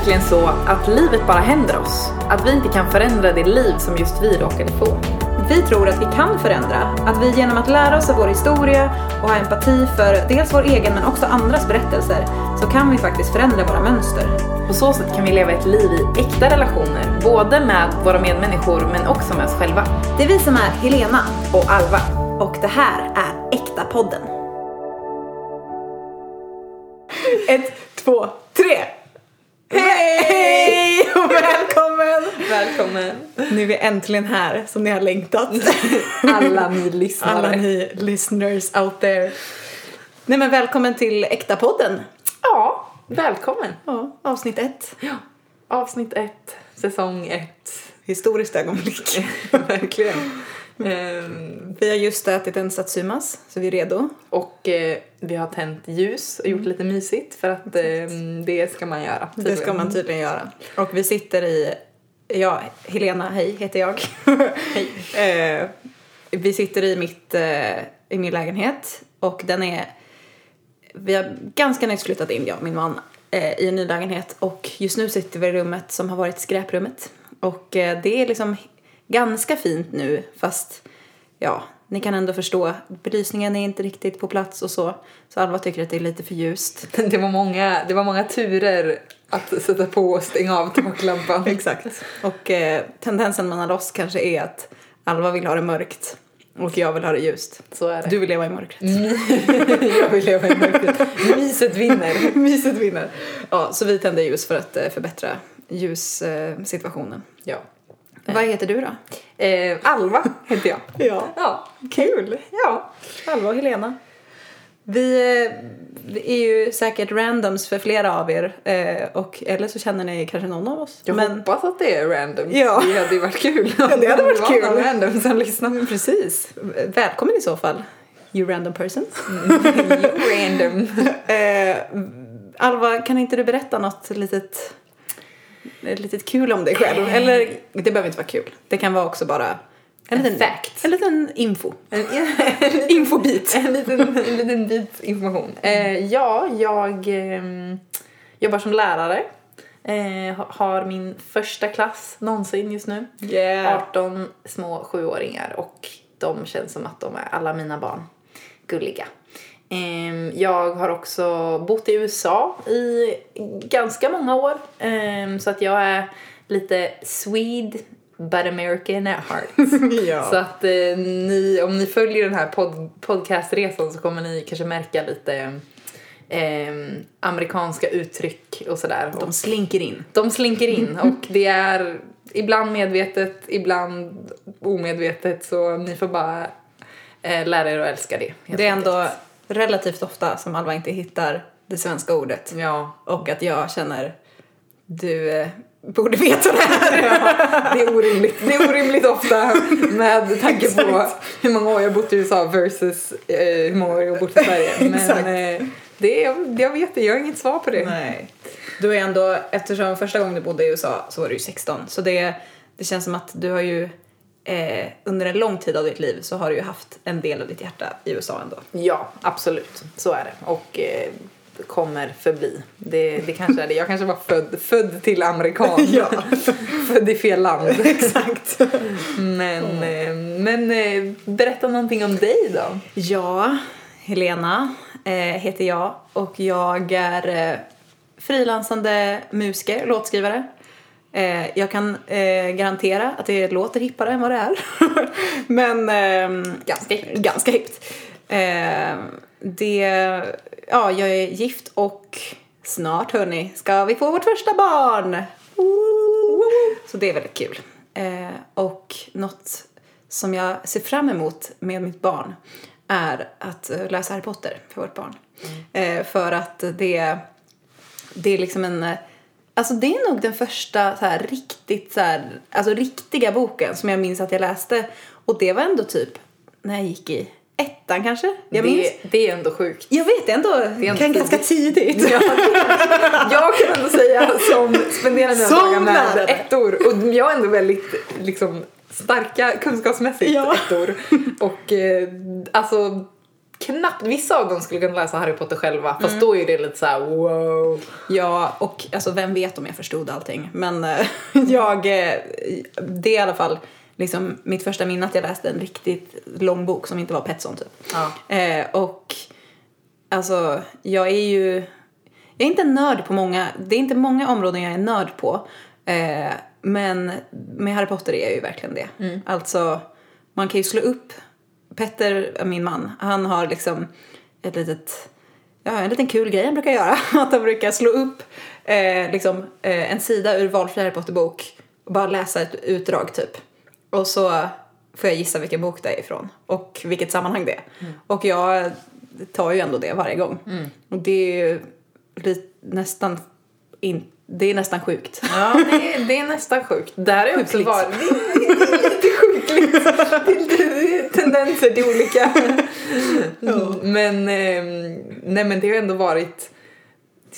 verkligen så att livet bara händer oss? Att vi inte kan förändra det liv som just vi råkade få? Vi tror att vi kan förändra, att vi genom att lära oss av vår historia och ha empati för dels vår egen men också andras berättelser så kan vi faktiskt förändra våra mönster. På så sätt kan vi leva ett liv i äkta relationer, både med våra medmänniskor men också med oss själva. Det är vi som är Helena Och Alva. och det här är Äkta podden. Ett, två, tre! Hej och välkommen! Välkommen Nu är vi äntligen här som ni har längtat. alla ni lyssnare. Alla ni listeners out there. Nej men välkommen till Äkta podden. Ja, välkommen. Ja, avsnitt ett. Ja, avsnitt ett, säsong ett. Historiskt ögonblick. Verkligen. Ehm, Vi har just ätit en satsumas, så vi är redo. och eh, vi har tänt ljus och gjort lite mysigt för att ehm, det ska man göra. Det ska man tydligen göra. Och vi sitter i, ja, Helena, hej heter jag. hej. Eh, vi sitter i, mitt, eh, i min lägenhet och den är, vi har ganska nyss flyttat in, jag och min man, eh, i en ny lägenhet och just nu sitter vi i rummet som har varit skräprummet. Och eh, det är liksom ganska fint nu fast ja, ni kan ändå förstå, belysningen är inte riktigt på plats och så. Så Alva tycker att det är lite för ljust. Det var många, det var många turer att sätta på och stänga av taklampan. Exakt. Och eh, tendensen mellan oss kanske är att Alva vill ha det mörkt och jag vill ha det ljust. Så är det. Du vill leva i mörkret. jag vill leva i mörkret. Myset vinner. Myset vinner. Ja, så vi tänder ljus för att eh, förbättra ljussituationen. Ja. Vad heter du då? Eh, Alva heter jag. Ja. Ja. Kul! Ja. Alva och Helena. Vi, eh, vi är ju säkert randoms för flera av er eh, och eller så känner ni kanske någon av oss. Jag Men hoppas att det är random. Ja. Det hade ju varit kul. Ja, det hade varit var kul. någon random som lyssnar. precis. Välkommen i så fall. You random person. random. Eh, Alva, kan inte du berätta något litet, litet kul om dig själv? Eller det behöver inte vara kul. Det kan vara också bara en En liten fact. En liten info. En, Infobit. en, liten, en liten bit information. Eh, ja, jag ehm, jobbar som lärare. Eh, ha- har min första klass någonsin just nu. Yeah. 18 små sjuåringar och de känns som att de är alla mina barn. Gulliga. Ehm, Jag har också bott i USA i ganska många år. Ehm, Så att jag är lite Swede but American at heart. Ja. Så att eh, ni, om ni följer den här pod, podcastresan så kommer ni kanske märka lite ehm, amerikanska uttryck och sådär. De slinker in. De slinker in och det är ibland medvetet, ibland omedvetet så ni får bara eh, lära er att älska det. Det är enkelt. ändå relativt ofta som Alva inte hittar det svenska ordet. Ja, Och att jag känner, du eh, borde veta det här. det är orimligt. Det är orimligt ofta med tanke på hur många år jag bott i USA versus eh, hur många år jag bott i Sverige. Men eh, det är, jag vet det, jag har inget svar på det. Nej. Du är ändå, eftersom första gången du bodde i USA så var du ju 16. Så det, det känns som att du har ju eh, under en lång tid av ditt liv så har du ju haft en del av ditt hjärta i USA ändå. Ja, absolut. Så är det. Och eh, kommer förbli. Det, det kanske är det. Jag kanske var född, född till amerikan. Ja. född i fel land. Exakt. Men, eh, men eh, berätta någonting om dig då. Ja, Helena eh, heter jag och jag är eh, frilansande musiker, låtskrivare. Eh, jag kan eh, garantera att det låter hippare än vad det är. Men ehm, Ganska hippt. ganska hippt. Det, ja, jag är gift och snart hörni ska vi få vårt första barn. Så det är väldigt kul. Eh, och något som jag ser fram emot med mitt barn är att läsa Harry Potter för vårt barn. Eh, för att det, det är liksom en... Alltså det är nog den första så här, riktigt så här, alltså riktiga boken som jag minns att jag läste. Och det var ändå typ när jag gick i ettan kanske? Jag minns. Det, det är ändå sjukt. Jag vet, det är ändå, ändå kan ganska tidigt. Ja, jag kan ändå säga som spenderar mina dagar med ettor och jag är ändå väldigt liksom starka kunskapsmässigt Ja. ettor och eh, alltså knappt, vissa av dem skulle kunna läsa Harry Potter själva fast då är det lite så här: wow. Ja, och alltså vem vet om jag förstod allting. Men eh, jag, eh, det är i alla fall liksom mitt första minne att jag läste en riktigt lång bok som inte var Petson typ. Ja. Eh, och alltså jag är ju, jag är inte nörd på många, det är inte många områden jag är nörd på. Eh, men med Harry Potter är jag ju verkligen det. Alltså man kan ju slå upp, Petter, min man, han har liksom ett litet Ja, en liten kul grej han brukar göra. Att han brukar slå upp eh, liksom, eh, en sida ur valfri Harry Potter-bok och bara läsa ett utdrag typ. Och så får jag gissa vilken bok det är ifrån och vilket sammanhang det är. Och jag tar ju ändå det varje gång. Och det är ju lite, nästan in, det är nästan sjukt. Ja, det är, det är nästan sjukt. Det här är också varit... Lite sjukligt. Det är tendenser till olika... Men, ehm, nej men det har ändå varit...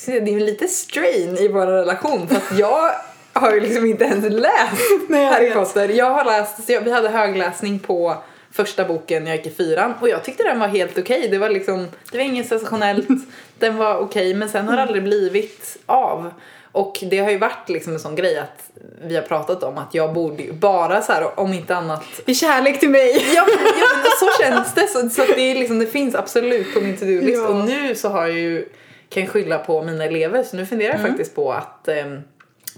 Det är lite strain i vår relation för att jag har ju liksom inte ens läst Nej, Harry. Potter. Jag har läst, så jag, vi hade högläsning på första boken jag gick i fyran och jag tyckte den var helt okej. Det var liksom, det var inget sensationellt, den var okej men sen har det aldrig blivit av. Och det har ju varit liksom en sån grej att vi har pratat om att jag borde ju bara så här om inte annat I kärlek till mig! Ja ja, så känns det. Så, så att det, är liksom, det finns absolut på min to-do-list. Ja. Och nu så har jag ju, kan jag skylla på mina elever så nu funderar jag faktiskt på att ehm,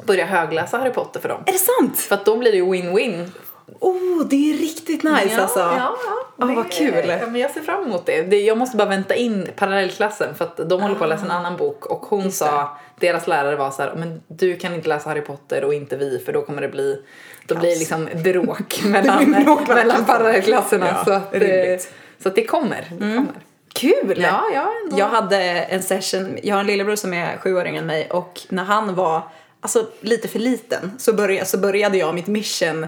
börja högläsa Harry Potter för dem. Är det sant? För att då blir det ju win-win. Oh, det är riktigt nice ja, alltså. Ja, ja. Ah, Det- vad kul. Ja, men jag ser fram emot det. det. Jag måste bara vänta in parallellklassen för att de håller på att läsa en annan bok och hon sa, deras lärare var så här, men du kan inte läsa Harry Potter och inte vi för då kommer det bli, då blir det liksom bråk mellan, bråk mellan parallellklasserna. Ja, så, att, eh, så att det kommer. Det kommer. Kul! Ja, ja, ändå. Jag hade en session, jag har en lillebror som är sju år yngre än mig och när han var alltså, lite för liten så började, så började jag mitt mission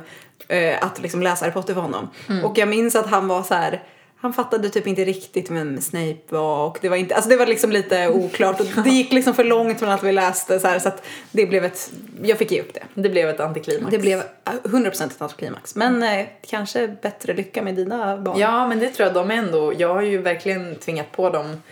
eh, att liksom läsa Harry Potter för honom. Och jag minns att han var så här. Han fattade typ inte riktigt vem Snape var och det var inte, alltså det var liksom lite oklart och det gick liksom för långt från att vi läste så här så att det blev ett, jag fick ge upp det. Det blev ett antiklimax. Det blev eh, 100% ett antiklimax. Men eh, kanske bättre lycka med dina barn. Ja, men det tror jag de är ändå. Jag har ju verkligen tvingat på dem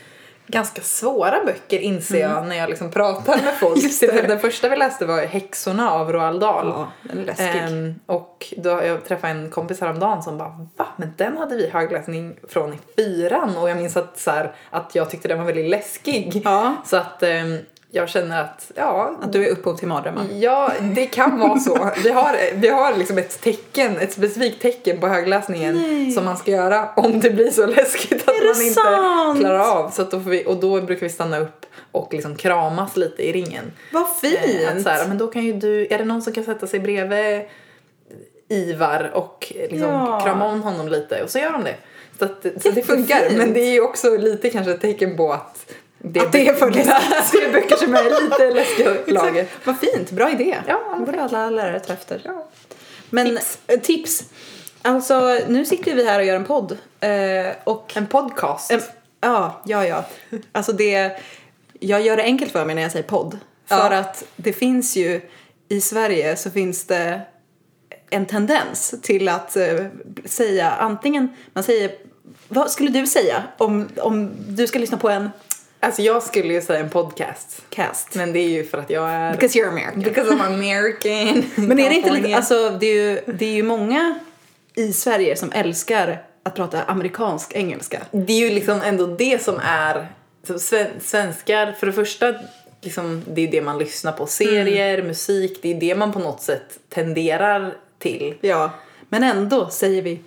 ganska svåra böcker inser jag när jag liksom pratar med folk. Den första vi läste var Häxorna av Roald Dahl. Ja, den är läskig. Ehm, och då jag träffade en kompis häromdagen som bara va? Men den hade vi högläsning från i fyran och jag minns att, så här, att jag tyckte den var väldigt läskig. Ja. Så att ehm, jag känner att ja, Att du är upphov till mardrömmar. Ja, det kan vara så. Vi har, vi har liksom ett tecken, ett specifikt tecken på högläsningen Nej. som man ska göra om det blir så läskigt att man inte sant? klarar av. Så då vi, och då brukar vi stanna upp och liksom kramas lite i ringen. Vad fint! Eh, Att så här, men då kan ju du, är det någon som kan sätta sig bredvid Ivar och eh, liksom Ja. krama om honom lite och så gör de det. Så, att, så det funkar. Men det är ju också lite kanske ett tecken på att det, Att det är för läskigt. det är böcker som är lite läskiga laget. Vad fint, bra idé. Ja, borde alla lärare ta efter. Ja. Men Tips. tips. tips. Alltså, nu sitter vi här och gör en podd. Eh, och En podcast. Em, Ja, ja, ja. Alltså det, jag gör det enkelt för mig när jag säger podd. För Ja. att det finns ju, i Sverige så finns det en tendens till att eh, säga antingen, man säger, vad skulle du säga om, om du ska lyssna på en Alltså jag skulle ju säga en podcast. cast? Men det är ju för att jag är... Because you're American. Because I'm American. Men är det inte lite, alltså det är ju, det är ju många i Sverige som älskar att prata amerikansk engelska. Det är ju liksom ändå det som är... Sven, svenskar, för det första, liksom, det är det man lyssnar på. Serier, musik, det är det man på något sätt tenderar till. Ja. Men ändå säger vi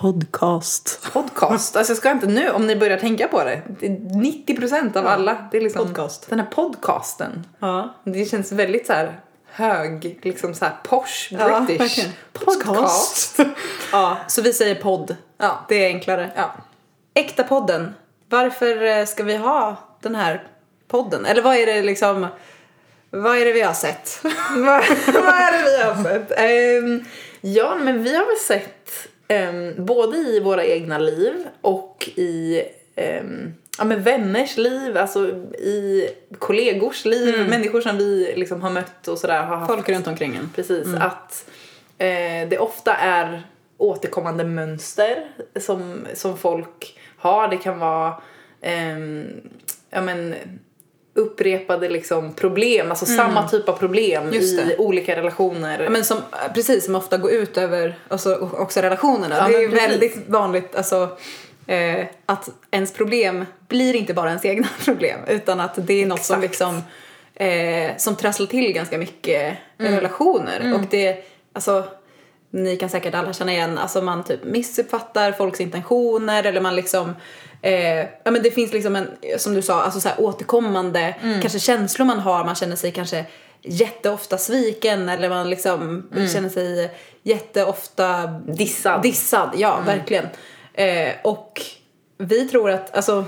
podcast. Podcast. Alltså jag ska inte nu, om ni börjar tänka på det. det är 90% av alla, det är liksom Podcast. den här podcasten. Ja. Det känns väldigt så här hög, liksom så här posh, Ja, british. verkligen. podcast. Ja, så vi säger podd. Ja. Det är enklare. Ja. Äkta podden. Varför eh, ska vi ha den här podden? Eller vad är det liksom, vad är det vi har sett? vad, vad är det vi har sett? Ehm, ja, men vi har väl sett ehm, både i våra egna liv och i ehm, ja, men vänners liv, alltså i kollegors liv, människor som vi liksom har mött och sådär. Har haft, Folk runt omkring en. Precis, att eh, det ofta är återkommande mönster som, som folk har. Det kan vara ehm, ja, men, upprepade liksom, problem, alltså samma typ av problem Mm. Just i olika relationer. Ja, men som, precis, som ofta går ut över alltså, också relationerna. Ja, det är ju precis. väldigt vanligt alltså, eh, att ens problem blir inte bara ens egna problem utan att det är något som liksom eh, som trasslar till ganska mycket Mm. relationer. Och det, alltså, ni kan säkert alla känna igen, alltså man typ missuppfattar folks intentioner eller man liksom Eh, ja men det finns liksom en, som du sa, alltså så här återkommande Mm. kanske känslor man har, man känner sig kanske jätteofta sviken eller man liksom Mm. känner sig jätteofta Dissad. Dissad, ja Mm. verkligen. Eh, och vi tror att, alltså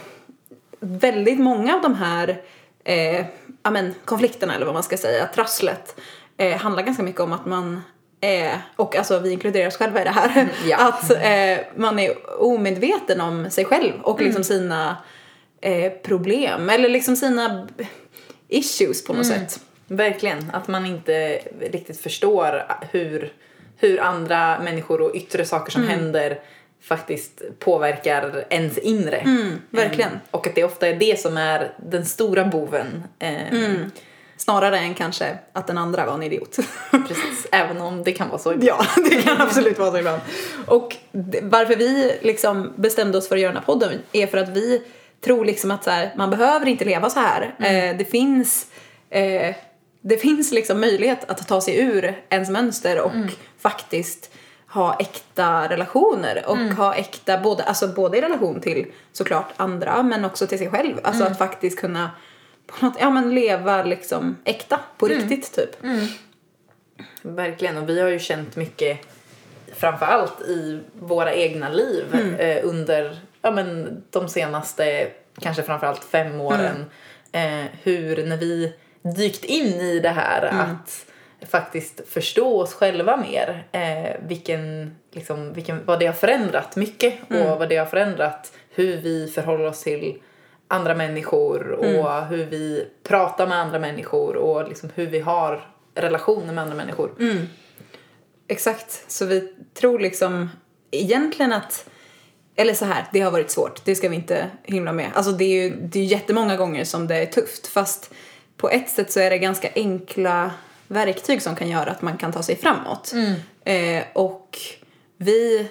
väldigt många av de här eh, ja, men, konflikterna eller vad man ska säga, trasslet, eh, handlar ganska mycket om att man är, och alltså vi inkluderar oss själva i det här, ja. att eh, man är omedveten om sig själv och liksom sina eh, problem eller liksom sina issues på något sätt. Verkligen, att man inte riktigt förstår hur, hur andra människor och yttre saker Mm. som händer faktiskt påverkar ens inre. Mm, verkligen. Eh, Och att det ofta är det som är den stora boven. Mm. Snarare än kanske att den andra var en idiot. Precis, även om det kan vara så. Ja, det kan absolut vara så ibland. Och varför vi liksom bestämde oss för att göra den här podden är för att vi tror liksom att så här, man behöver inte leva så här. Eh, det finns, eh, det finns liksom möjlighet att ta sig ur ens mönster och faktiskt ha äkta relationer och ha äkta, både, alltså både i relation till såklart andra men också till sig själv. Alltså att faktiskt kunna på något, ja, men leva liksom äkta på riktigt typ. Verkligen, och vi har ju känt mycket framförallt i våra egna liv Mm. eh, under ja, men, de senaste kanske framförallt fem åren. Mm. Eh, hur när vi dykt in i det här Mm. att faktiskt förstå oss själva mer. Eh, vilken, liksom, vilken, vad det har förändrat mycket Mm. och vad det har förändrat hur vi förhåller oss till andra människor och Mm. hur vi pratar med andra människor och liksom hur vi har relationer med andra människor. Mm. Exakt, så vi tror liksom egentligen att eller så här, det har varit svårt, det ska vi inte himla med. Alltså det är ju det är jättemånga gånger som det är tufft fast på ett sätt så är det ganska enkla verktyg som kan göra att man kan ta sig framåt. Eh, och vi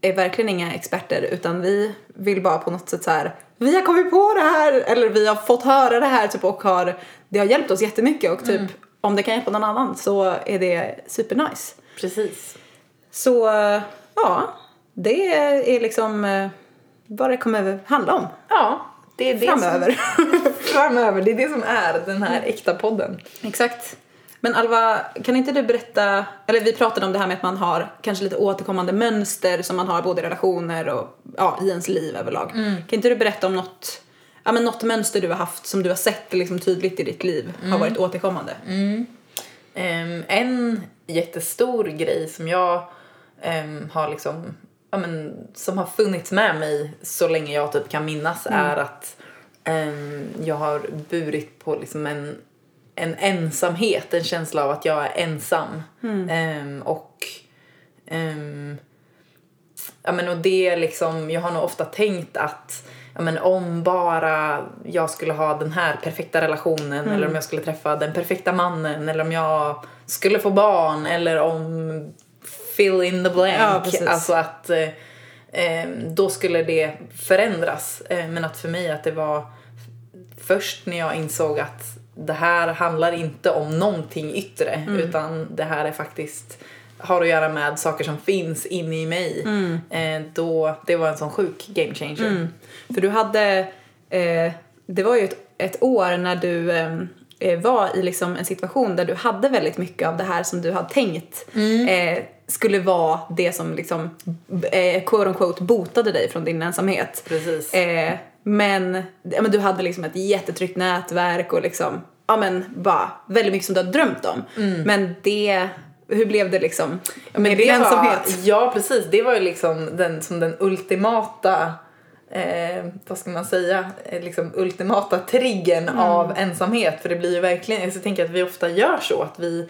är verkligen inga experter utan vi vill bara på något sätt så här vi har kommit på det här eller vi har fått höra det här typ och har det har hjälpt oss jättemycket och typ om det kan hjälpa någon annan så är det supernice. Precis. Så ja, det är liksom eh, vad det kommer handla om Ja, det är det framöver. Som, framöver. Det är det som är den här äkta podden. Exakt. Men Alva, kan inte du berätta, eller vi pratade om det här med att man har kanske lite återkommande mönster som man har både i relationer och ja, i ens liv överlag. Kan inte du berätta om något, ja, men något mönster du har haft som du har sett liksom tydligt i ditt liv har varit återkommande? Ehm, en jättestor grej som jag ehm, har liksom, ja, men, som har funnits med mig så länge jag typ kan minnas är att ehm, jag har burit på liksom en, en ensamhet, en känsla av att jag är ensam. Ehm, och ehm, Ja men och det liksom, jag har nog ofta tänkt att ja men om bara jag skulle ha den här perfekta relationen eller om jag skulle träffa den perfekta mannen eller om jag skulle få barn eller om fill in the blank. Ja, alltså att eh, eh, då skulle det förändras. Eh, men att för mig att det var först när jag insåg att det här handlar inte om någonting yttre utan det här är faktiskt har att göra med saker som finns inne i mig. Eh, då, det var en sån sjuk game changer. För du hade, eh, det var ju ett, ett år när du eh, var i liksom en situation där du hade väldigt mycket av det här som du hade tänkt eh, skulle vara det som liksom eh, quote on quote botade dig från din ensamhet. Precis. Men, ja, men du hade liksom ett jättetryggt nätverk och liksom, ja men bara väldigt mycket som du hade drömt om. Men det, hur blev det liksom med Men det ensamhet? Var, ja precis, det var ju liksom den, som den ultimata Eh, vad ska man säga, eh, liksom ultimata triggern Mm. av ensamhet. För det blir ju verkligen, jag tänker att vi ofta gör så att vi,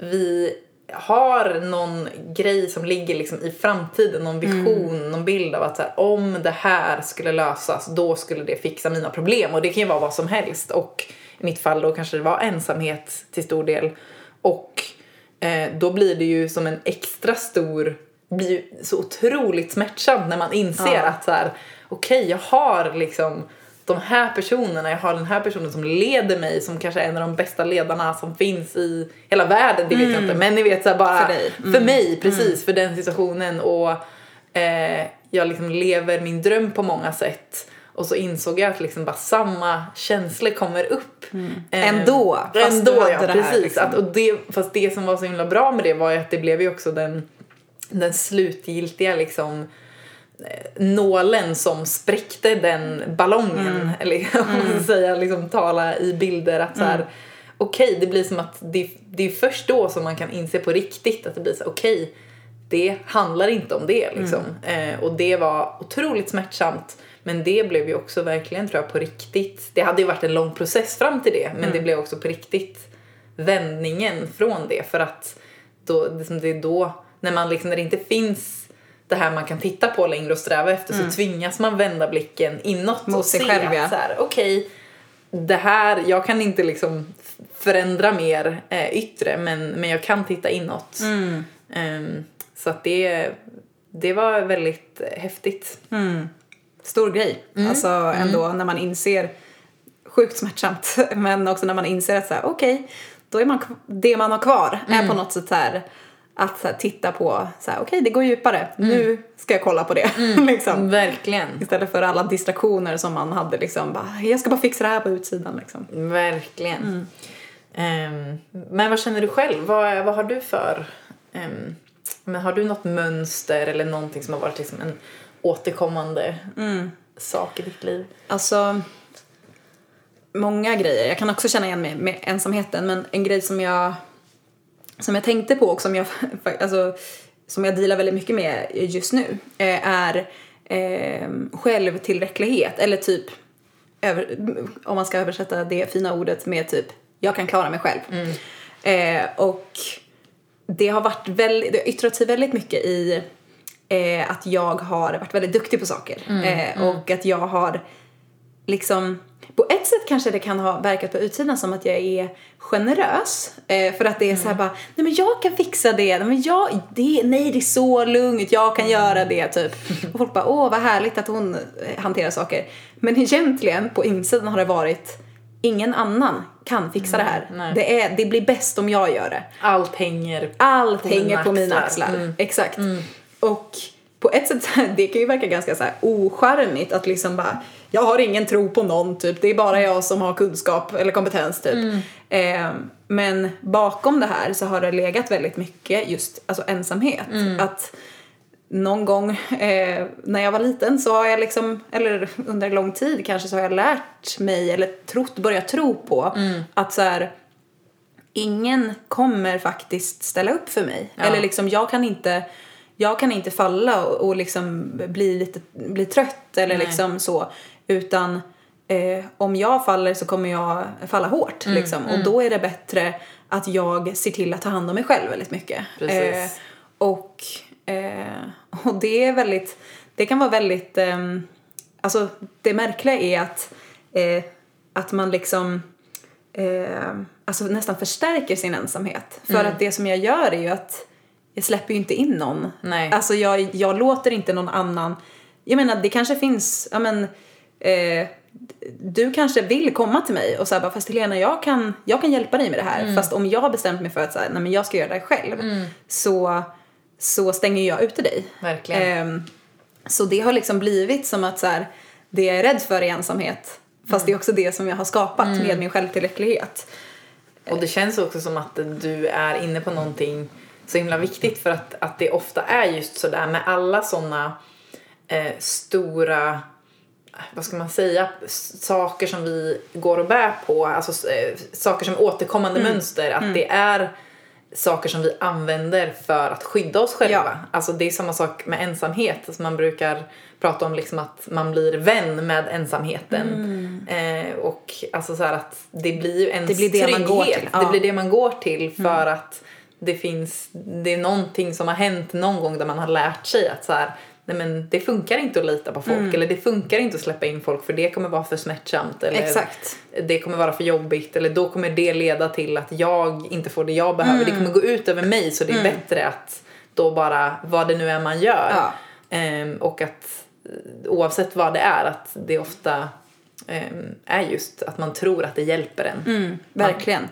vi har någon grej som ligger liksom i framtiden, någon vision, någon bild av att så här, om det här skulle lösas då skulle det fixa mina problem. Och det kan ju vara vad som helst. Och i mitt fall då kanske det var ensamhet till stor del. Och eh, då blir det ju som en extra stor, blir ju så otroligt smärtsamt när man inser Ja. att så här, okej jag har liksom de här personerna, jag har den här personen som leder mig som kanske är en av de bästa ledarna som finns i hela världen, det vet jag inte men ni vet så här, bara För dig. för mig precis, för den situationen och eh, jag liksom lever min dröm på många sätt och så insåg jag att liksom bara samma känslor kommer upp. Eh, Ändå, fast ändå du hade ja, det här, precis. liksom. Att, och det, fast det som var så himla bra med det var ju att det blev ju också den, den slutgiltiga liksom nålen som spräckte den ballongen. Mm. Eller om man ska säga, liksom tala i bilder att så här, okej det blir som att det, det är först då som man kan inse på riktigt att det blir så okej det handlar inte om det liksom. Eh, och det var otroligt smärtsamt. Men det blev ju också verkligen tror jag på riktigt. Det hade ju varit en lång process fram till det men det blev också på riktigt vändningen från det för att då, liksom det är då när man liksom, när det inte finns det här man kan titta på längre och sträva efter så tvingas man vända blicken inåt Mot och sig se själv, ja. att så här, okej det här, jag kan inte liksom förändra mer eh, yttre men, men jag kan titta inåt. Mm. Ehm, så att det, det var väldigt häftigt. Stor grej. Alltså ändå när man inser, sjukt smärtsamt, men också när man inser att så här, okej, då är man, det man har kvar är på något sätt här, att så här, titta på, så här, okej det går djupare, nu ska jag kolla på det. liksom. Verkligen. Istället för alla distraktioner som man hade liksom, bara, jag ska bara fixa det här på utsidan liksom. Verkligen. Ehm, men vad känner du själv? Vad, vad har du för... ehm, men har du något mönster eller någonting som har varit liksom en återkommande sak i ditt liv? Alltså, många grejer. Jag kan också känna igen mig med ensamheten, men en grej som jag, som jag tänkte på och som jag, alltså, som jag dealar väldigt mycket med just nu eh, är eh, självtillräcklighet, eller typ, över, om man ska översätta det fina ordet med typ, jag kan klara mig själv. Eh, och det har varit väldigt, det har yttrat sig väldigt mycket i eh, att jag har varit väldigt duktig på saker. eh, Och att jag har liksom, på ett sätt kanske det kan ha verkat på utsidan som att jag är generös. Eh, för att det är så här bara, nej men jag kan fixa det, nej men jag, det, nej det är så lugnt, jag kan göra det typ. Och folk bara, åh vad härligt att hon eh, hanterar saker. Men egentligen på insidan har det varit, ingen annan kan fixa det här. nej. Det, är, det blir bäst om jag gör det. Allt hänger... Allt På hänger mina på mina axlar. Mm. Exakt. Och på ett sätt, det kan ju verka ganska så här ocharmigt att liksom bara, jag har ingen tro på någon typ, det är bara jag som har kunskap eller kompetens typ. Mm. Eh, men bakom det här så har det legat väldigt mycket just alltså ensamhet. Mm. Att någon gång eh, när jag var liten så har jag liksom, eller under lång tid kanske så har jag lärt mig eller trott, börjat tro på Mm. att så här ingen kommer faktiskt ställa upp för mig. Ja. Eller liksom jag kan inte jag kan inte falla och, och liksom bli lite bli trött eller Nej. liksom så utan eh, om jag faller så kommer jag falla hårt Mm, liksom och då är det bättre att jag ser till att ta hand om mig själv väldigt mycket. Eh, och, eh, och det är väldigt, det kan vara väldigt, ehm, alltså det märkliga är att, eh, att man liksom eh, alltså nästan förstärker sin ensamhet. För Mm. att det som jag gör är ju att jag släpper ju inte in någon. Nej. Alltså jag, jag låter inte någon annan, jag menar det kanske finns, ja men eh, du kanske vill komma till mig och säga bara fast Helena jag kan, jag kan hjälpa dig med det här. Mm. Fast om jag har bestämt mig för att så här, nej men jag ska göra det här själv så, så stänger jag ute dig. Verkligen. Ehm, så det har liksom blivit som att så här, det jag är rädd för är ensamhet. Fast det är också det som jag har skapat med min självtillräcklighet. Och det känns också som att du är inne på någonting så himla viktigt för att, att det ofta är just sådär med alla sådana eh, stora vad ska man säga, saker som vi går och bär på, alltså eh, saker som återkommande mönster, att det är saker som vi använder för att skydda oss själva. Ja. Alltså det är samma sak med ensamhet, alltså man brukar prata om liksom att man blir vän med ensamheten. Eh, och alltså så att det blir ju ens Det blir det man trygghet. går till, Det ja. blir det man går till för att det finns, det är någonting som har hänt någon gång där man har lärt sig att så här, nej men det funkar inte att lita på folk Mm. eller det funkar inte att släppa in folk för det kommer vara för smärtsamt eller Exakt. det kommer vara för jobbigt eller då kommer det leda till att jag inte får det jag behöver. Det kommer gå ut över mig så det är bättre att då bara, vad det nu är man gör. Ja. Ehm, och att eh, oavsett vad det är, att det ofta ehm, är just att man tror att det hjälper en. Mm, verkligen.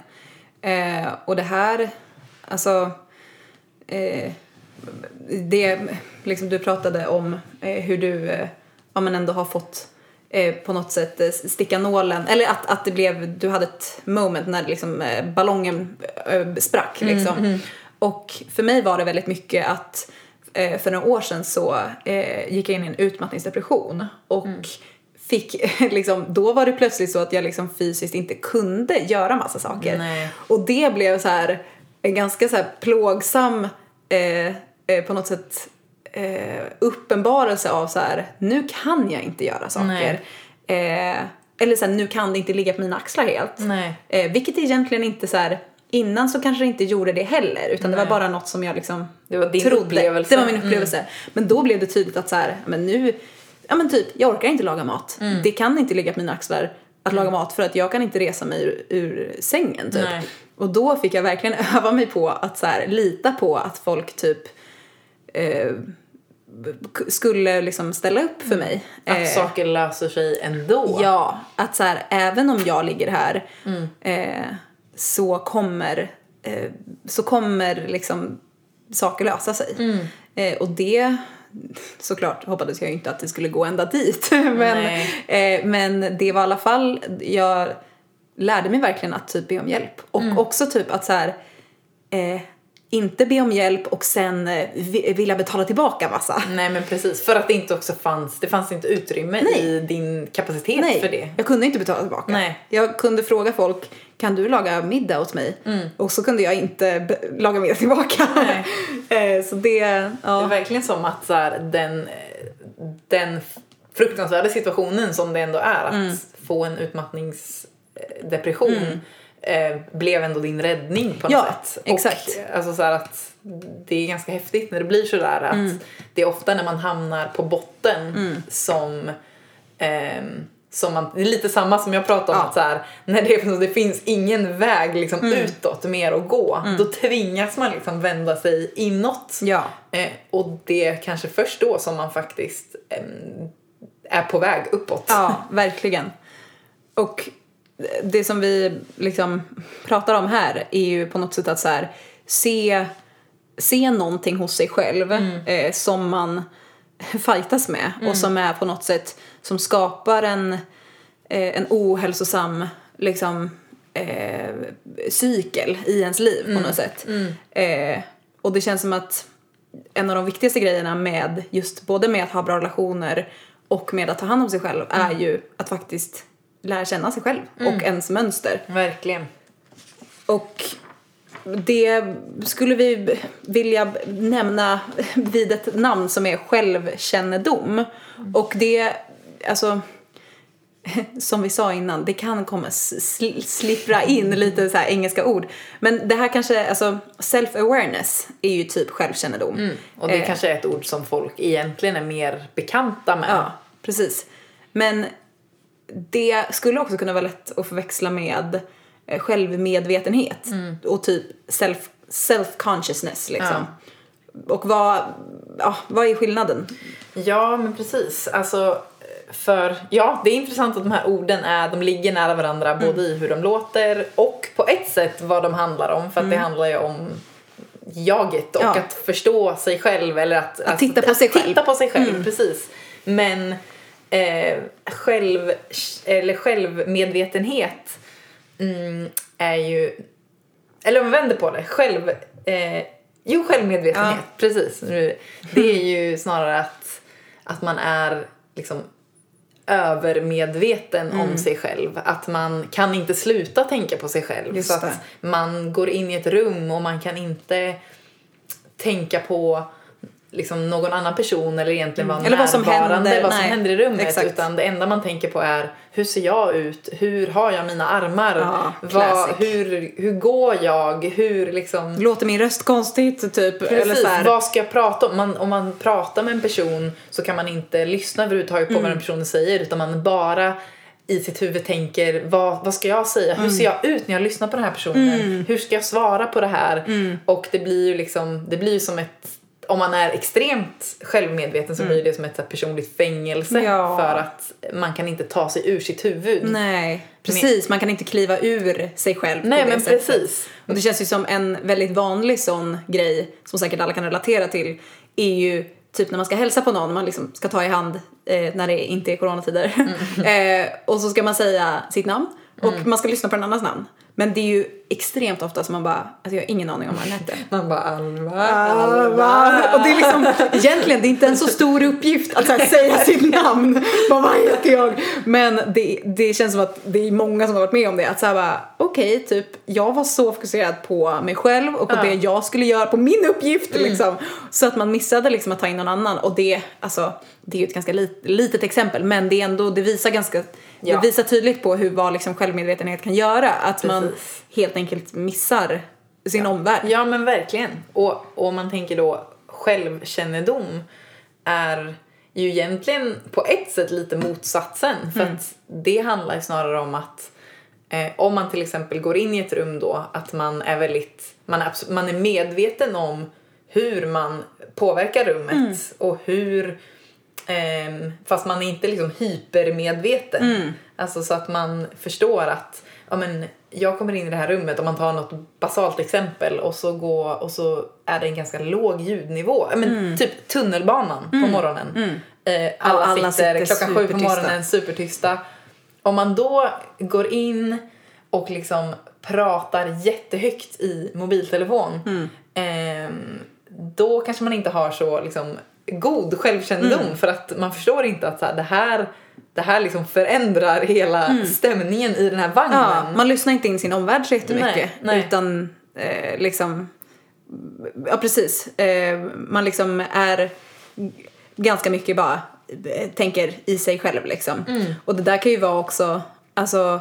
Eh, och det här, alltså... Eh, det, liksom du pratade om eh, hur du eh, ja, men ändå har fått eh, på något sätt sticka nålen, eller att, att det blev, du hade ett moment när liksom, ballongen sprack liksom. Och för mig var det väldigt mycket att för några år sedan så gick jag in i en utmattningsdepression och fick liksom, då var det plötsligt så att jag liksom fysiskt inte kunde göra massa saker. Nej. Och det blev så här en ganska så här plågsam eh, eh, på något sätt eh, uppenbarelse av så här nu kan jag inte göra saker. Eh, eller så här, nu kan det inte ligga på mina axlar helt. Nej. Eh, vilket egentligen inte så här innan så kanske det inte gjorde det heller utan det var Nej. bara något som jag liksom Det var din trodde. upplevelse. Det var min Mm. upplevelse. Men då blev det tydligt att så här, men nu, ja men typ, jag orkar inte laga mat. Mm. Det kan inte ligga på mina axlar att laga mat för att jag kan inte resa mig ur, ur sängen typ. Nej. Och då fick jag verkligen öva mig på att så här, lita på att folk typ eh, skulle liksom ställa upp för mig. Att Eh, saker löser sig ändå. Ja, att så här, även om jag ligger här Mm. eh, så kommer, eh, så kommer liksom saker lösa sig. Mm. Eh, och det, såklart hoppades jag inte att det skulle gå ända dit. men, eh, men det var i alla fall, jag lärde mig verkligen att typ be om hjälp. Och Mm. också typ att så här, eh, inte be om hjälp och sen eh, vi- vilja betala tillbaka massa. Nej men precis, för att det inte också fanns, det fanns inte utrymme Nej. i din kapacitet Nej, för det. jag kunde inte betala tillbaka. Nej. Jag kunde fråga folk, kan du laga middag åt mig? Mm. Och så kunde jag inte laga middag tillbaka. Eh, så det, Det är ja. verkligen som att så här, den, den fruktansvärda situationen som det ändå är att Mm. få en utmattningsdepression eh, blev ändå din räddning på något Ja, sätt. exakt. Och, eh, alltså så att det är ganska häftigt när det blir sådär att Mm. det är ofta när man hamnar på botten som ehm, som man, det är lite samma som jag pratade om, Ja. att så här, när det, det finns ingen väg liksom Mm. utåt mer att gå, då tvingas man liksom vända sig inåt. ja. Eh, och det är kanske först då som man faktiskt em, är på väg uppåt. Ja, verkligen. Och det som vi liksom pratar om här är ju på något sätt att så här, se, se någonting hos sig själv eh, som man fightas med och som är på något sätt som skapar en, eh, en ohälsosam liksom, eh, cykel i ens liv på något sätt. Eh, och det känns som att en av de viktigaste grejerna med just både med att ha bra relationer och med att ta hand om sig själv är ju att faktiskt lära känna sig själv och ens mönster. Verkligen. Och det skulle vi vilja nämna vid ett namn som är självkännedom. Och det, alltså, som vi sa innan, det kan komma sl- slippra in lite så här engelska ord. Men det här kanske, alltså self-awareness är ju typ självkännedom. Och det Eh, kanske är ett ord som folk egentligen är mer bekanta med. Ja, precis. Men det skulle också kunna vara lätt att förväxla med eh, självmedvetenhet och typ self, self-consciousness liksom. Och vad, ja, vad är skillnaden? Ja, men precis. Alltså, för ja, det är intressant att de här orden är, de ligger nära varandra både i hur de låter och på ett sätt vad de handlar om. För att det handlar ju om jaget och Ja. att förstå sig själv eller att, att titta på sig att själv. Titta på sig själv, precis. Men eh, själv, eller självmedvetenhet mm, är ju, eller om vi vänder på det, själv, eh, jo självmedvetenhet, precis. Nu- Det är ju snarare att, att man är liksom övermedveten Mm. om sig själv. Att man kan inte sluta tänka på sig själv. Just så att det. man går in i ett rum och man kan inte tänka på liksom någon annan person eller egentligen vara Eller vad som händer. vad som Nej, händer i rummet. exakt. Utan det enda man tänker på är hur ser jag ut? Hur har jag mina armar? Ja, vad, hur, hur går jag? Hur liksom... Låter min röst konstigt typ? eller Precis, så här, vad ska jag prata om? Man, om man pratar med en person så kan man inte lyssna överhuvudtaget på vad den personen säger utan man bara i sitt huvud tänker vad, vad ska jag säga? Hur ser jag ut när jag lyssnar på den här personen? Hur ska jag svara på det här? Och det blir ju liksom, det blir ju som ett om man är extremt självmedveten så blir det som ett personligt fängelse Ja. för att man kan inte ta sig ur sitt huvud. Nej, precis. Man kan inte kliva ur sig själv Nej, på det men sättet. precis. Och det känns ju som en väldigt vanlig sån grej som säkert alla kan relatera till är ju typ när man ska hälsa på någon, man liksom ska ta i hand eh, när det inte är coronatider. eh, och så ska man säga sitt namn och man ska lyssna på en annans namn. Men det är ju extremt ofta som man bara, alltså jag har ingen aning om vad den hette. Man bara Alva, Alva. Och det är liksom, egentligen det är inte en så stor uppgift att så här, säga sitt namn. Bara, vad heter jag? Men det, det känns som att det är många som har varit med om det. Att såhär bara, okej, typ jag var så fokuserad på mig själv och på Ja. det jag skulle göra, på min uppgift liksom. Så att man missade liksom att ta in någon annan. Och det, alltså, det är ju ett ganska lit, litet exempel men det är ändå, det visar ganska, Ja. det visar tydligt på hur, vad liksom självmedvetenhet kan göra. Att man Precis. helt enkelt missar sin omvärld. Ja men verkligen. Och, om man tänker då självkännedom är ju egentligen på ett sätt lite motsatsen. För att det handlar ju snarare om att eh, om man till exempel går in i ett rum då att man är väldigt, man är, man är medveten om hur man påverkar rummet och hur Ehm, fast man är inte liksom hypermedveten. Alltså så att man förstår att ja, men jag kommer in i det här rummet om man tar något basalt exempel och så, gå, och så är det en ganska låg ljudnivå. Men Typ tunnelbanan på morgonen. Eh, alla, Ja, alla sitter, sitter klockan sju på morgonen supertysta. Om man då går in och liksom pratar jättehögt i mobiltelefon ehm, då kanske man inte har så liksom, god självkännedom Mm. för att man förstår inte att så här, det här, det här liksom förändrar hela stämningen i den här vagnen. Mm. Ja, man lyssnar inte in sin omvärld så jättemycket. Nej, nej. Utan eh, liksom, ja precis. Eh, man liksom är ganska mycket bara eh, tänker i sig själv liksom. Mm. Och det där kan ju vara också, alltså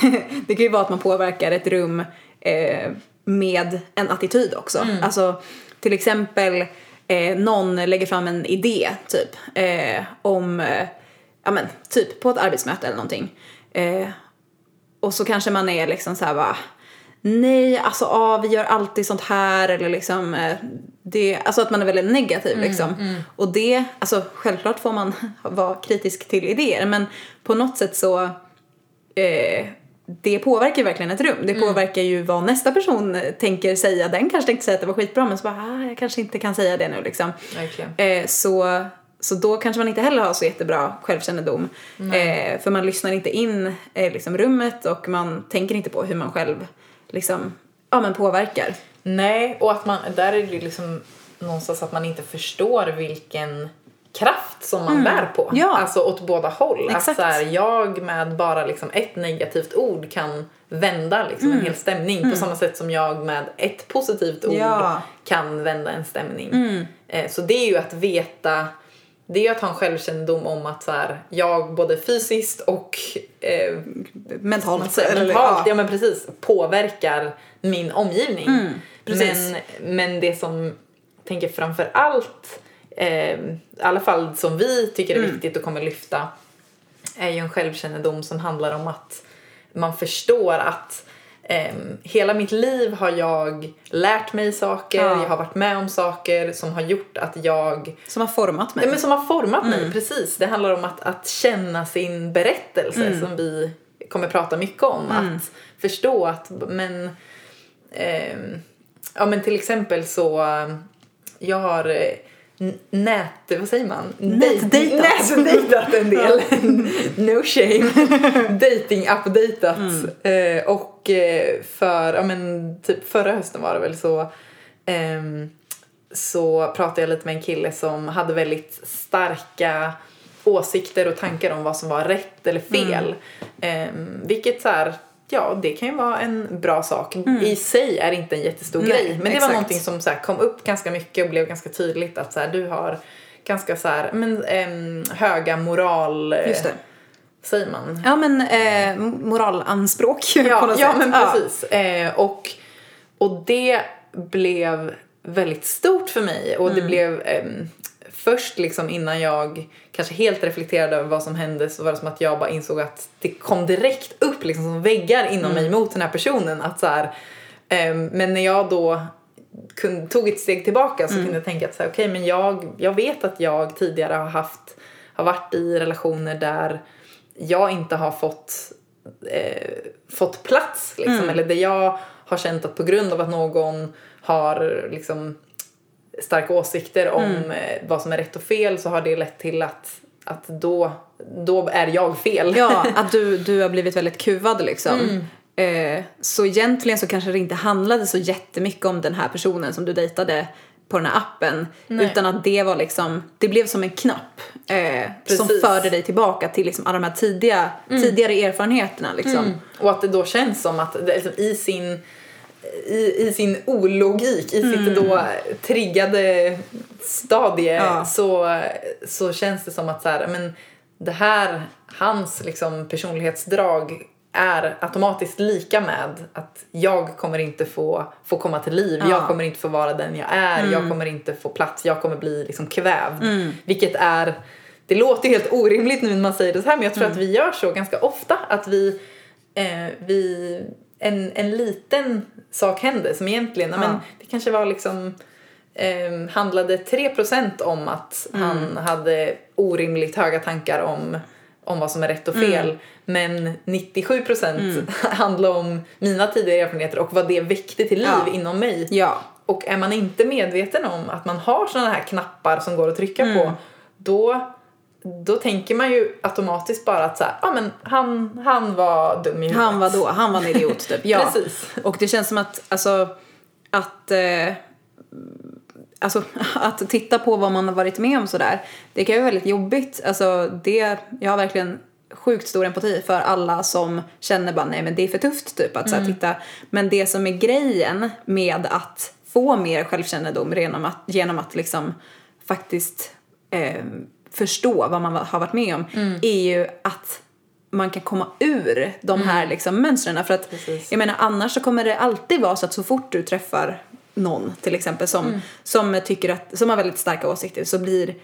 det kan ju vara att man påverkar ett rum eh, med en attityd också. Mm. Alltså till exempel eh, någon lägger fram en idé typ eh, om, eh, ja men typ på ett arbetsmöte eller någonting. Eh, och så kanske man är liksom så här bara Nej, alltså ah, vi gör alltid sånt här eller liksom eh, det, alltså att man är väldigt negativ liksom. Och det, alltså självklart får man vara kritisk till idéer men på något sätt så eh, det påverkar ju verkligen ett rum. Det påverkar ju vad nästa person tänker säga. Den kanske tänkte säga att det var skitbra men så bara, ah, jag kanske inte kan säga det nu liksom. Eh, så, så då kanske man inte heller har så jättebra självkännedom. Eh, för man lyssnar inte in eh, liksom rummet och man tänker inte på hur man själv liksom, ja, men påverkar. Nej, och att man, där är det ju liksom någonstans att man inte förstår vilken kraft som man bär på. Mm. Ja. Alltså åt båda håll. Att Exakt. så här, jag med bara liksom ett negativt ord kan vända liksom Mm. en hel stämning på samma sätt som jag med ett positivt ord Ja. Mm. kan vända en stämning. Eh, så det är ju att veta det är ju att ha en självkännedom om att så här, jag både fysiskt och eh, Mentalt. eller- mentalt, ja. ja. men precis, påverkar min omgivning. Mm, men, men det som tänker framför allt, eh, i alla fall som vi tycker är Mm. viktigt och kommer lyfta, är ju en självkännedom som handlar om att man förstår att ehm, hela mitt liv har jag lärt mig saker, Ja. jag har varit med om saker som har gjort att jag Som har format mig. Ja, men som har format mig, Mm. precis. Det handlar om att, att känna sin berättelse Mm. som vi kommer prata mycket om. Att förstå att, men, ehm, ja men till exempel så, eh, jag har eh, nät, vad säger man? Nätdejtat. Nätdejtat en del. no shame. Dating updatat Eh, och eh, för, ja men typ förra hösten var det väl så ehm, så pratade jag lite med en kille som hade väldigt starka åsikter och tankar om vad som var rätt eller fel. Ehm, vilket så här, ja, det kan ju vara en bra sak. I sig är det inte en jättestor Mm. Nej, grej. Men det exakt. var någonting som så här, kom upp ganska mycket och blev ganska tydligt att så här, du har ganska så här, men, ehm, höga moral... eh, Just det. Säger man? Ja men eh, moralanspråk på Ja, något ja sätt. men precis. Eh, och, och det blev väldigt stort för mig och Mm. det blev ehm, först liksom innan jag kanske helt reflekterade över vad som hände så var det som att jag bara insåg att det kom direkt upp liksom som väggar inom Mm. mig mot den här personen att så här, ehm, men när jag då kun, tog ett steg tillbaka så kunde jag tänka att så här, okej men jag, jag vet att jag tidigare har haft har varit i relationer där jag inte har fått eh, fått plats liksom, eller där jag har känt att på grund av att någon har liksom starka åsikter om eh, vad som är rätt och fel så har det lett till att, att då, då är jag fel. Ja, att du, du har blivit väldigt kuvad liksom. Eh, så egentligen så kanske det inte handlade så jättemycket om den här personen som du dejtade på den här appen. Nej. Utan att det var liksom, det blev som en knapp eh, som förde dig tillbaka till liksom alla de här tidiga, tidigare erfarenheterna liksom. Och att det då känns som att det, liksom, i sin i, i sin ologik, i sitt då triggade stadie Ja. så, så känns det som att så här, men det här, hans liksom personlighetsdrag är automatiskt lika med att jag kommer inte få, få komma till liv, Ja. jag kommer inte få vara den jag är, jag kommer inte få plats, jag kommer bli liksom kvävd. Vilket är, det låter ju helt orimligt nu när man säger det så här men jag tror att vi gör så ganska ofta att vi, eh, vi en, en liten sak hände som egentligen, ja. men det kanske var liksom eh, handlade 3% om att han hade orimligt höga tankar om, om vad som är rätt och fel. Men 97% handlade om mina tidigare erfarenheter och vad det väckte till liv Ja. inom mig. Ja. Och är man inte medveten om att man har såna här knappar som går att trycka på, då, då tänker man ju automatiskt bara att så här, ah, men han, han var dum i huvudet. Han var då, han var en idiot typ. Ja. Precis. Och det känns som att, alltså, att, eh, alltså, att titta på vad man har varit med om sådär, det kan ju vara väldigt jobbigt. Alltså, det, jag har verkligen sjukt stor empati för alla som känner bara nej men det är för tufft typ att så här, titta. Men det som är grejen med att få mer självkännedom genom att, genom att liksom faktiskt eh, förstå vad man har varit med om är ju att man kan komma ur de här liksom mönstren. För att Precis. jag menar annars så kommer det alltid vara så att så fort du träffar någon till exempel som, som tycker att, som har väldigt starka åsikter så blir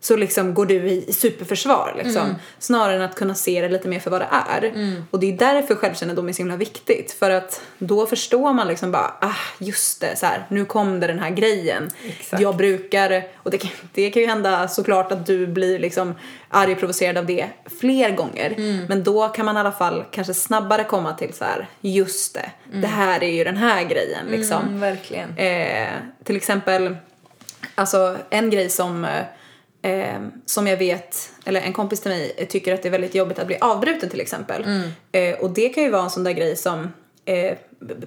så liksom går du i superförsvar liksom. Snarare än att kunna se det lite mer för vad det är. Och det är därför självkännedom är så himla viktigt. För att då förstår man liksom bara, ah just det, så här, nu kom det den här grejen. Exakt. Jag brukar, och det kan, det kan ju hända såklart att du blir liksom arg och provocerad av det fler gånger. Men då kan man i alla fall kanske snabbare komma till så här, just det, det här är ju den här grejen liksom. Mm, verkligen. Eh, till exempel, alltså en grej som, eh, som jag vet, eller en kompis till mig tycker att det är väldigt jobbigt att bli avbruten till exempel. Eh, och det kan ju vara en sån där grej som eh,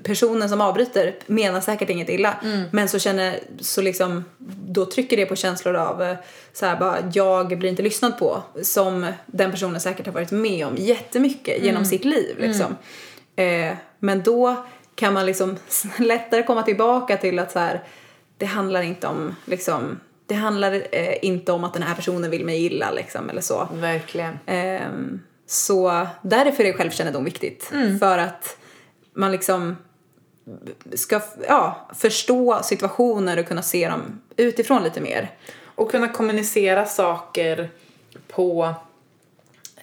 personen som avbryter menar säkert inget illa. Men så känner, så liksom då trycker det på känslor av eh, så här bara jag blir inte lyssnad på. Som den personen säkert har varit med om jättemycket genom sitt liv liksom. Eh, men då kan man liksom lättare komma tillbaka till att så här, det handlar inte om liksom, det handlar eh, inte om att den här personen vill mig illa liksom eller så. Verkligen. Ehm, så därför är självkännedom viktigt. För att man liksom ska ja, förstå situationer och kunna se dem utifrån lite mer. Och kunna kommunicera saker på,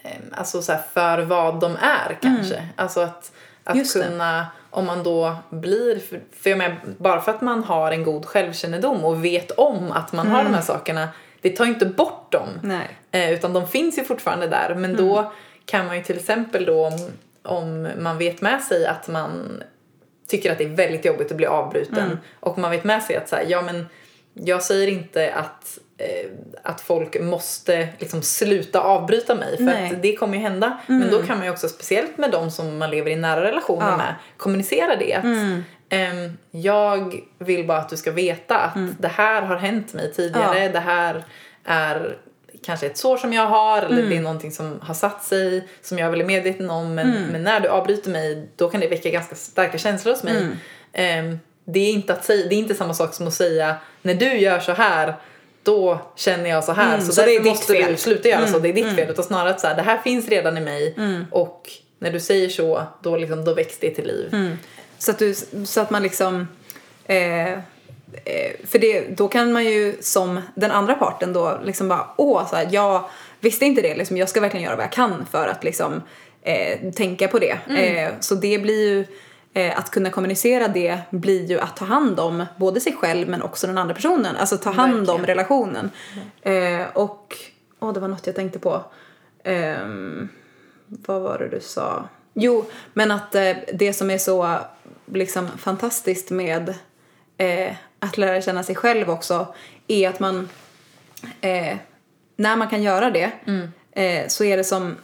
eh, alltså så här, för vad de är kanske. Alltså att, att Mm. Just det. Om man då blir, för, för jag menar, bara för att man har en god självkännedom och vet om att man har de här sakerna, det tar ju inte bort dem. Mm. Eh, utan de finns ju fortfarande där. Men Mm. då kan man ju till exempel då om, om man vet med sig att man tycker att det är väldigt jobbigt att bli avbruten Mm. och man vet med sig att så här, ja men jag säger inte att, eh, att folk måste liksom sluta avbryta mig för Nej. Mm. att det kommer ju hända. Men då kan man ju också speciellt med de som man lever i nära relationer Ja. Mm. med kommunicera det. Att, ehm, jag vill bara att du ska veta att det här har hänt mig tidigare. Ja. Det här är kanske ett sår som jag har eller det är någonting som har satt sig som jag är väldigt medveten om men, men när du avbryter mig då kan det väcka ganska starka känslor hos mig. Ehm, det, är inte att säga, det är inte samma sak som att säga när du gör så här då känner jag så här Mm, så, så därför måste fel. Mm, du sluta göra så, det är ditt fel. Utan snarare att så här, det här finns redan i mig och när du säger så då, liksom, då väcks det till liv. Mm. Så att, du, så att man liksom... Eh, eh, för det, då kan man ju som den andra parten då liksom bara åh, så här, jag visste inte det, liksom, jag ska verkligen göra vad jag kan för att liksom eh, tänka på det. Eh, så det blir ju, att kunna kommunicera det blir ju att ta hand om både sig själv men också den andra personen. Alltså ta hand om Verkligen. relationen. Eh, och, åh det var något jag tänkte på. Ehm, vad var det du sa? Jo, men att eh, det som är så liksom fantastiskt med eh, att lära känna sig själv också är att man eh, när man kan göra det eh, så är det som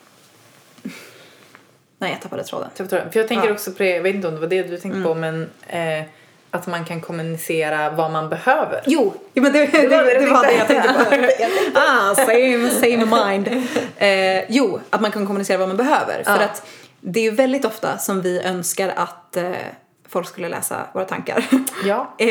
Nej, jag tappade tråden. Förstår. För jag tänker Ja. också på det, jag vet inte om det var det du tänkte på men eh, att man kan kommunicera vad man behöver. Jo, jo men det, det, var det det, var det jag tänkte. tänkte på. ah, same, same mind. Eh, jo, att man kan kommunicera vad man behöver. För Ja. att det är ju väldigt ofta som vi önskar att eh, folk skulle läsa våra tankar. Ja. eh,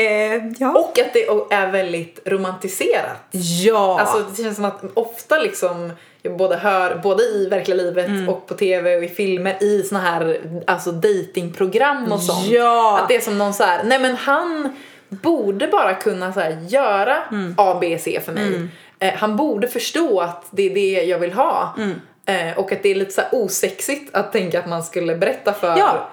ja. Och att det är väldigt romantiserat. ja. Alltså det känns som att ofta liksom jag både hör, både i verkliga livet Mm. och på tv och i filmer i såna här alltså datingprogram och sånt. Ja. Att det är som någon så här, nej men han borde bara kunna så här, göra Mm. A, B, C för mig. Eh, han borde förstå att det är det jag vill ha. Mm. Eh, och att det är lite så osexigt att tänka att man skulle berätta för Ja.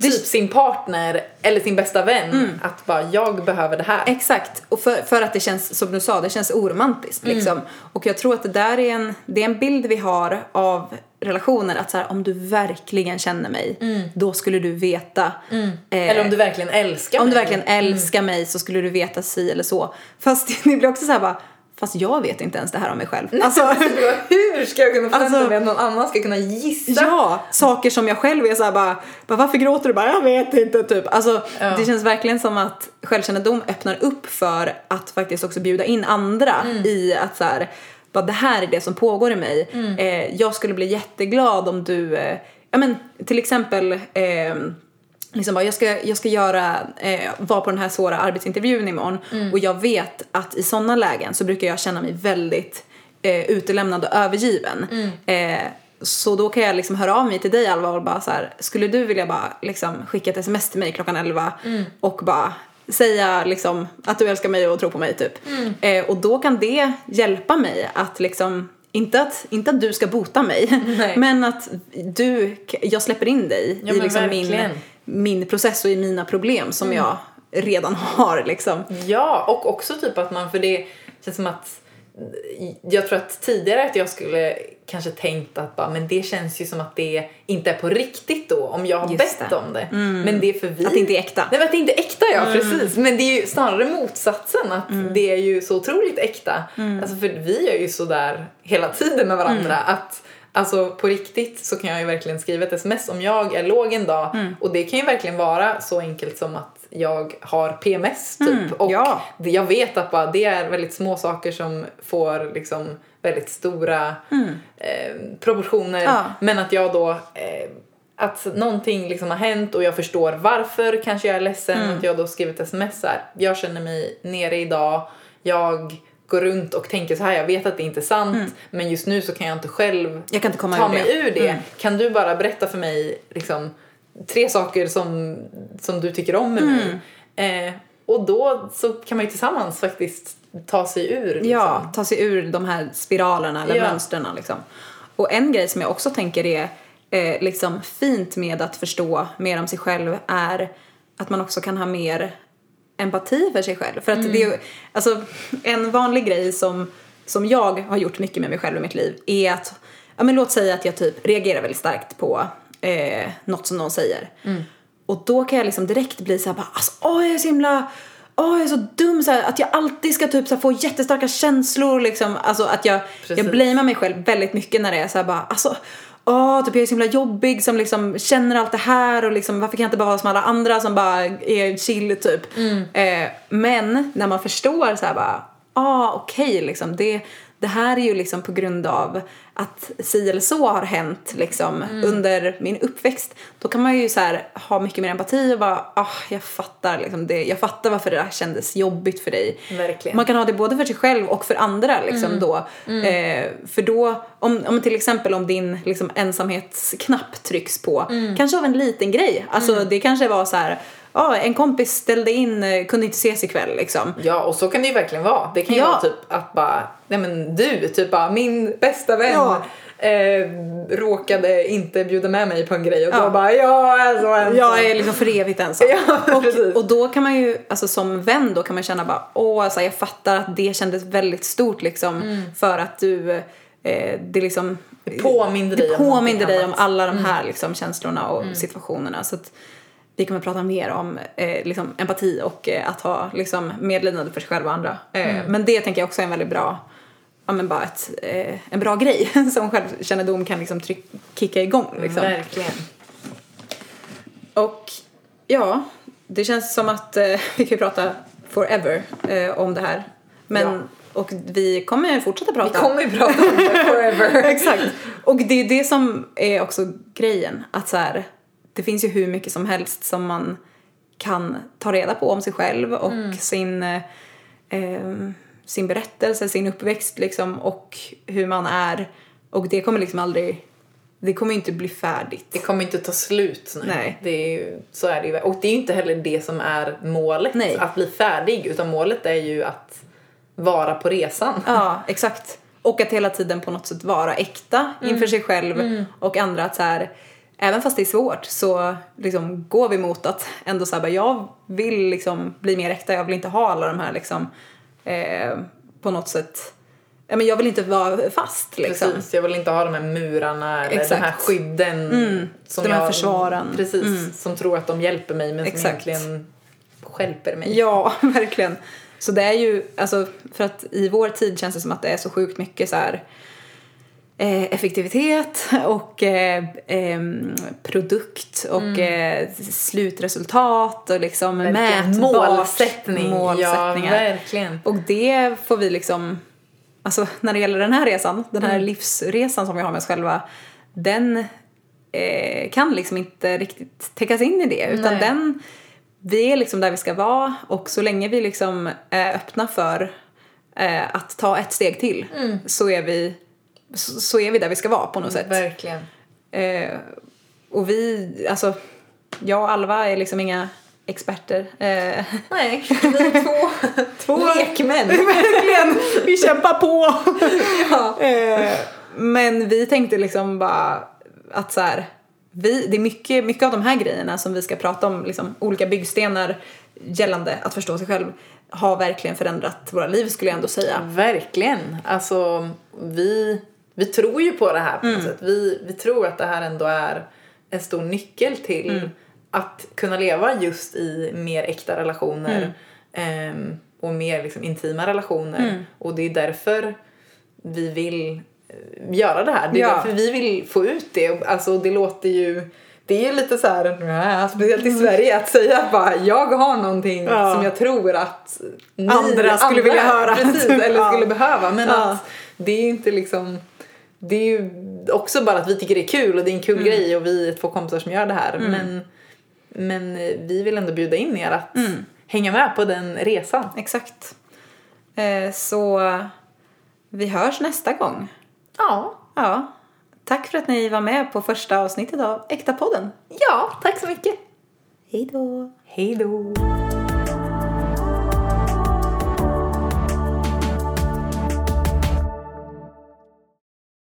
Typ sin partner eller sin bästa vän Mm. att bara jag behöver det här. Exakt, och för, för att det känns, som du sa, det känns oromantiskt Mm. liksom. Och jag tror att det där är en, det är en bild vi har av relationer, att så här, om du verkligen känner mig, då skulle du veta. Eh, Mm. Eller om du verkligen älskar om du mig. verkligen älskar mig så skulle du veta si eller så. Fast det blir också så här bara, fast jag vet inte ens det här om mig själv. Alltså, Hur ska jag kunna förvänta Alltså- mig att någon annan ska kunna gissa? Ja, saker som jag själv är såhär bara, bara, varför gråter du? Bara, jag vet inte typ. Alltså Ja. det känns verkligen som att självkännedom öppnar upp för att faktiskt också bjuda in andra i att så här, bara det här är det som pågår i mig. Eh, jag skulle bli jätteglad om du, eh, ja men till exempel eh, Liksom bara, jag, ska, jag ska göra, eh, vara på den här svåra arbetsintervjun imorgon och jag vet att i sådana lägen så brukar jag känna mig väldigt eh, utelämnad och övergiven. Eh, så då kan jag liksom höra av mig till dig Alva och bara så här, skulle du vilja bara liksom skicka ett sms till mig klockan 11 och bara säga liksom att du älskar mig och tror på mig typ. Eh, och då kan det hjälpa mig att liksom inte att, inte att du ska bota mig, Nej. men att du, jag släpper in dig Ja, i liksom verkligen. min process och i mina problem som jag redan har liksom. Ja, och också typ att man, för det känns som att jag tror att tidigare att jag skulle kanske tänkt att bara, men det känns ju som att det inte är på riktigt då om jag har Just bett det. om det. Men det är för vi. Att det inte är äkta. Nej men att det inte är äkta ja, precis. Men det är ju snarare motsatsen att det är ju så otroligt äkta. Alltså för vi är ju sådär hela tiden med varandra att Alltså på riktigt så kan jag ju verkligen skriva ett sms om jag är låg en dag och det kan ju verkligen vara så enkelt som att jag har PMS typ och ja. jag vet att bara det är väldigt små saker som får liksom väldigt stora eh, proportioner Ja. men att jag då eh, att någonting liksom har hänt och jag förstår varför kanske jag är ledsen Mm. att jag då skrivit sms här. Jag känner mig nere idag. Jag går runt och tänker så här. Jag vet att det inte är sant men just nu så kan jag inte själv Mm. Jag kan inte komma ta ur mig det. Mm. ur det. Kan du bara berätta för mig liksom tre saker som, som du tycker om med Mm. mig? Eh, och då så kan man ju tillsammans faktiskt ta sig ur. Liksom. Ja, ta sig ur de här spiralerna eller Ja. mönstren liksom. Och en grej som jag också tänker är eh, liksom fint med att förstå mer om sig själv är att man också kan ha mer empati för sig själv. För att det är alltså en vanlig grej som, som jag har gjort mycket med mig själv i mitt liv är att, ja men låt säga att jag typ reagerar väldigt starkt på eh, något som någon säger. Och då kan jag liksom direkt bli så här bara, alltså åh jag är så himla Åh, jag är så dum så här, att jag alltid ska typ så här, få jättestarka känslor liksom. Alltså att jag, jag Precis. blamear mig själv väldigt mycket när det är så här bara, alltså Åh, typ jag är så himla jobbig som liksom känner allt det här och liksom varför kan jag inte bara vara som alla andra som bara är chill typ. Eh, men när man förstår så här bara, ah okej liksom det, det här är ju liksom på grund av att si eller så har hänt liksom under min uppväxt. Då kan man ju så här ha mycket mer empati och bara, ah, jag fattar liksom det, jag fattar varför det där kändes jobbigt för dig. Verkligen. Man kan ha det både för sig själv och för andra liksom då. Eh, för då, om, om till exempel om din liksom, ensamhetsknapp trycks på, kanske av en liten grej. Alltså det kanske var så här, ja en kompis ställde in, eh, kunde inte ses ikväll liksom. Ja, och så kan det ju verkligen vara. Det kan ju Ja. vara typ att bara, nej men du, typ bara min bästa vän Ja. eh, råkade inte bjuda med mig på en grej och Ja. då bara, jag är så ensam. Jag är liksom för evigt ensam. Ja, och, och då kan man ju, alltså som vän då kan man känna bara, åh alltså jag fattar att det kändes väldigt stort liksom Mm. för att du, eh, det liksom påminde dig det om någonting påminde dig om. Mm. alla de här liksom känslorna och situationerna. Så att vi kommer prata mer om eh, liksom empati och eh, att ha liksom medlidande för sig själv och andra. Eh, Mm. Men det tänker jag också är en väldigt bra, ja men bara ett, eh, en bra grej som självkännedom kan liksom tryck, kicka igång liksom. Verkligen. Och ja, det känns som att eh, vi kan prata forever eh, om det här. Men, Ja. och vi kommer fortsätta prata. Vi kommer prata om det forever. Exakt. Och det är det som är också grejen. Att så här, det finns ju hur mycket som helst som man kan ta reda på om sig själv och sin, eh, sin berättelse, sin uppväxt liksom och hur man är. Och det kommer liksom aldrig, det kommer inte bli färdigt. Det kommer inte ta slut. Nej. Nej. Det är ju, så är det ju. Och det är inte heller det som är målet, Nej. att bli färdig. Utan målet är ju att vara på resan. Ja, exakt. Och att hela tiden på något sätt vara äkta inför sig själv och andra. Att så här, även fast det är svårt så liksom går vi mot att ändå så här, jag vill liksom bli mer äkta. Jag vill inte ha alla de här liksom eh, på något sätt. Men jag vill inte vara fast liksom. Precis, jag vill inte ha de här murarna eller Exakt. Mm. de här skydden. Som de här jag, försvaren. Mm. Precis, som tror att de hjälper mig men Exakt. som egentligen stjälper mig. Ja, verkligen. Så det är ju, alltså för att i vår tid känns det som att det är så sjukt mycket så här effektivitet och eh, em, produkt och eh, slutresultat och liksom Mm. Mätbart. Målsättning. Målsättningar. Ja, verkligen. Och det får vi liksom, alltså när det gäller den här resan, den här Mm. livsresan som vi har med oss själva, den eh, kan liksom inte riktigt täckas in i det. Utan Nej. den, vi är liksom där vi ska vara och så länge vi liksom är öppna för eh, att ta ett steg till Mm. så, är vi, så, så är vi där vi ska vara på något sätt. Verkligen. Eh, och vi, alltså, jag och Alva är liksom inga experter. Eh, Nej, vi är två, två lekmän. Verkligen! Vi kämpar på! Ja. Eh, men vi tänkte liksom bara att så här, vi, det är mycket, mycket av de här grejerna som vi ska prata om, liksom, olika byggstenar gällande att förstå sig själv, har verkligen förändrat våra liv skulle jag ändå säga. Verkligen. Alltså, vi, vi tror ju på det här på något sätt. Vi, vi tror att det här ändå är en stor nyckel till att kunna leva just i mer äkta relationer ehm, och mer liksom, intima relationer. Och det är därför vi vill eh, göra det här. Det är Ja. därför vi vill få ut det. Alltså, det låter ju... Det är lite så här, äh, speciellt i Sverige, att säga bara jag har någonting Ja. som jag tror att ni Andra skulle vilja höra. Precis, eller Ja. skulle behöva. Men att det är inte liksom... Det är ju också bara att vi tycker det är kul och det är en kul grej och vi är två kompisar som gör det här. Men, men eh, vi vill ändå bjuda in er att hänga med på den resan. Exakt. Eh, så vi hörs nästa gång. Ja. Ja. Tack för att ni var med på första avsnittet av Äkta podden. Ja, tack så mycket. Hej då! Hej då.